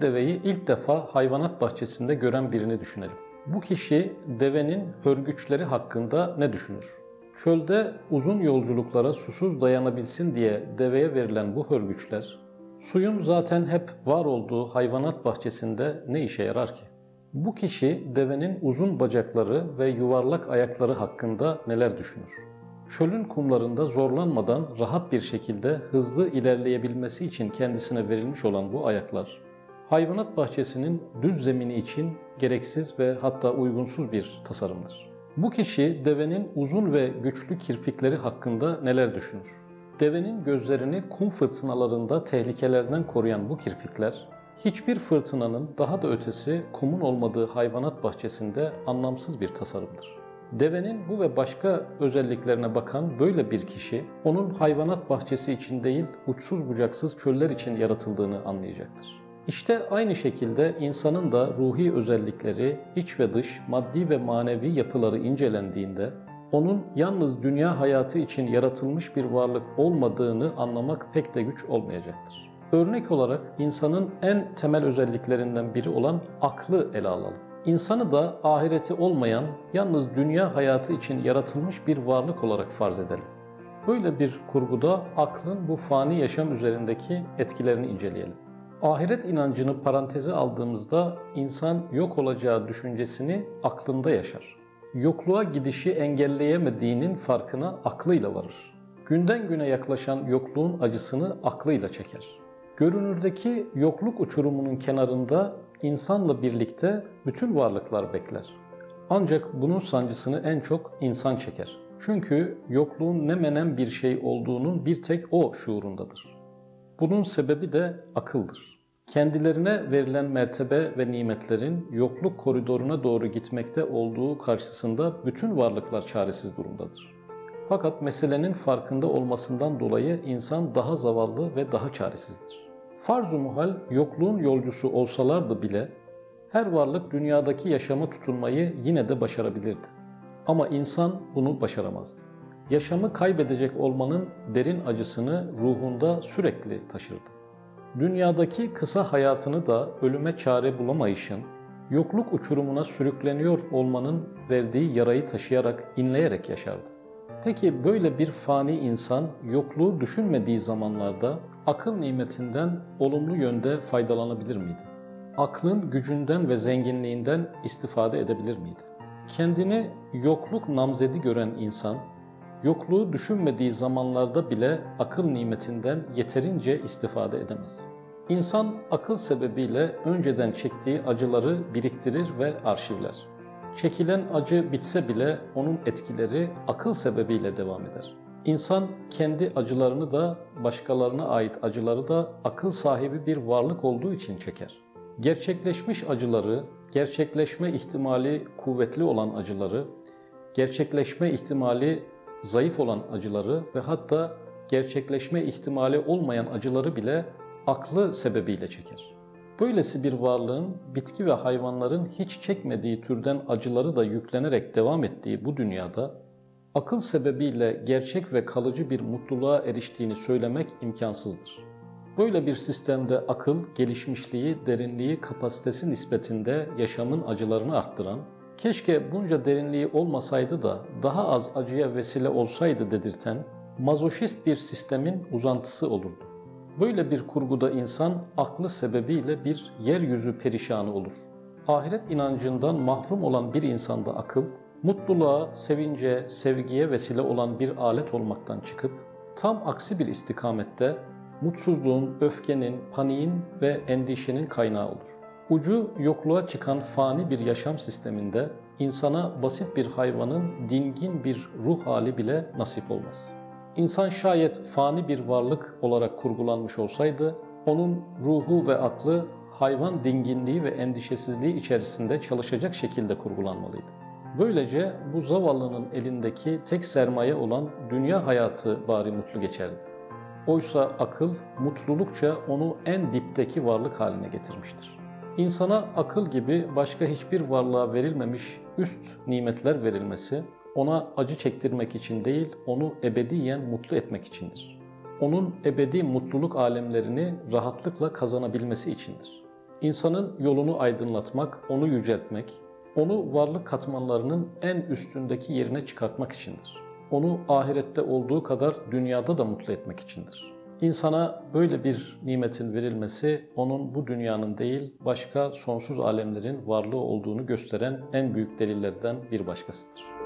deveyi ilk defa hayvanat bahçesinde gören birini düşünelim. Bu kişi devenin hörgüçleri hakkında ne düşünür? Çölde uzun yolculuklara susuz dayanabilsin diye deveye verilen bu hörgüçler, suyun zaten hep var olduğu hayvanat bahçesinde ne işe yarar ki? Bu kişi devenin uzun bacakları ve yuvarlak ayakları hakkında neler düşünür? Çölün kumlarında zorlanmadan rahat bir şekilde hızlı ilerleyebilmesi için kendisine verilmiş olan bu ayaklar, hayvanat bahçesinin düz zemini için gereksiz ve hatta uygunsuz bir tasarımdır. Bu kişi devenin uzun ve güçlü kirpikleri hakkında neler düşünür? Devenin gözlerini kum fırtınalarında tehlikelerden koruyan bu kirpikler, hiçbir fırtınanın daha da ötesi kumun olmadığı hayvanat bahçesinde anlamsız bir tasarımdır. Devenin bu ve başka özelliklerine bakan böyle bir kişi, onun hayvanat bahçesi için değil, uçsuz bucaksız çöller için yaratıldığını anlayacaktır. İşte aynı şekilde insanın da ruhi özellikleri, iç ve dış, maddi ve manevi yapıları incelendiğinde, onun yalnız dünya hayatı için yaratılmış bir varlık olmadığını anlamak pek de güç olmayacaktır. Örnek olarak insanın en temel özelliklerinden biri olan aklı ele alalım. İnsanı da ahireti olmayan, yalnız dünya hayatı için yaratılmış bir varlık olarak farz edelim. Böyle bir kurguda aklın bu fani yaşam üzerindeki etkilerini inceleyelim. Ahiret inancını paranteze aldığımızda insan yok olacağı düşüncesini aklında yaşar. Yokluğa gidişi engelleyemediğinin farkına aklıyla varır. Günden güne yaklaşan yokluğun acısını aklıyla çeker. Görünürdeki yokluk uçurumunun kenarında insanla birlikte bütün varlıklar bekler. Ancak bunun sancısını en çok insan çeker. Çünkü yokluğun ne menen bir şey olduğunun bir tek o şuurundadır. Bunun sebebi de akıldır. Kendilerine verilen mertebe ve nimetlerin yokluk koridoruna doğru gitmekte olduğu karşısında bütün varlıklar çaresiz durumdadır. Fakat meselenin farkında olmasından dolayı insan daha zavallı ve daha çaresizdir. Farz-ı muhal yokluğun yolcusu olsalardı bile her varlık dünyadaki yaşama tutunmayı yine de başarabilirdi. Ama insan bunu başaramazdı. Yaşamı kaybedecek olmanın derin acısını ruhunda sürekli taşırdı. Dünyadaki kısa hayatını da ölüme çare bulamayışın, yokluk uçurumuna sürükleniyor olmanın verdiği yarayı taşıyarak, inleyerek yaşardı. Peki böyle bir fani insan yokluğu düşünmediği zamanlarda akıl nimetinden olumlu yönde faydalanabilir miydi? Aklın gücünden ve zenginliğinden istifade edebilir miydi? Kendini yokluk namzedi gören insan, yokluğu düşünmediği zamanlarda bile akıl nimetinden yeterince istifade edemez. İnsan akıl sebebiyle önceden çektiği acıları biriktirir ve arşivler. Çekilen acı bitse bile onun etkileri akıl sebebiyle devam eder. İnsan kendi acılarını da başkalarına ait acıları da akıl sahibi bir varlık olduğu için çeker. Gerçekleşmiş acıları, gerçekleşme ihtimali kuvvetli olan acıları, gerçekleşme ihtimali zayıf olan acıları ve hatta gerçekleşme ihtimali olmayan acıları bile aklı sebebiyle çeker. Böylesi bir varlığın bitki ve hayvanların hiç çekmediği türden acıları da yüklenerek devam ettiği bu dünyada akıl sebebiyle gerçek ve kalıcı bir mutluluğa eriştiğini söylemek imkansızdır. Böyle bir sistemde akıl, gelişmişliği, derinliği, kapasitesi nispetinde yaşamın acılarını arttıran, keşke bunca derinliği olmasaydı da daha az acıya vesile olsaydı dedirten, mazoşist bir sistemin uzantısı olurdu. Böyle bir kurguda insan aklı sebebiyle bir yeryüzü perişanı olur. Ahiret inancından mahrum olan bir insanda akıl, mutluluğa, sevince, sevgiye vesile olan bir alet olmaktan çıkıp, tam aksi bir istikamette mutsuzluğun, öfkenin, paniğin ve endişenin kaynağı olur. Ucu yokluğa çıkan fani bir yaşam sisteminde insana basit bir hayvanın dingin bir ruh hali bile nasip olmaz.'' İnsan şayet fani bir varlık olarak kurgulanmış olsaydı, onun ruhu ve aklı hayvan dinginliği ve endişesizliği içerisinde çalışacak şekilde kurgulanmalıydı. Böylece bu zavallının elindeki tek sermaye olan dünya hayatı bari mutlu geçerdi. Oysa akıl mutlulukça onu en dipteki varlık haline getirmiştir. İnsana akıl gibi başka hiçbir varlığa verilmemiş üst nimetler verilmesi, ona acı çektirmek için değil, onu ebediyen mutlu etmek içindir. Onun ebedi mutluluk alemlerini rahatlıkla kazanabilmesi içindir. İnsanın yolunu aydınlatmak, onu yüceltmek, onu varlık katmanlarının en üstündeki yerine çıkartmak içindir. Onu ahirette olduğu kadar dünyada da mutlu etmek içindir. İnsana böyle bir nimetin verilmesi onun bu dünyanın değil başka sonsuz alemlerin varlığı olduğunu gösteren en büyük delillerden bir başkasıdır.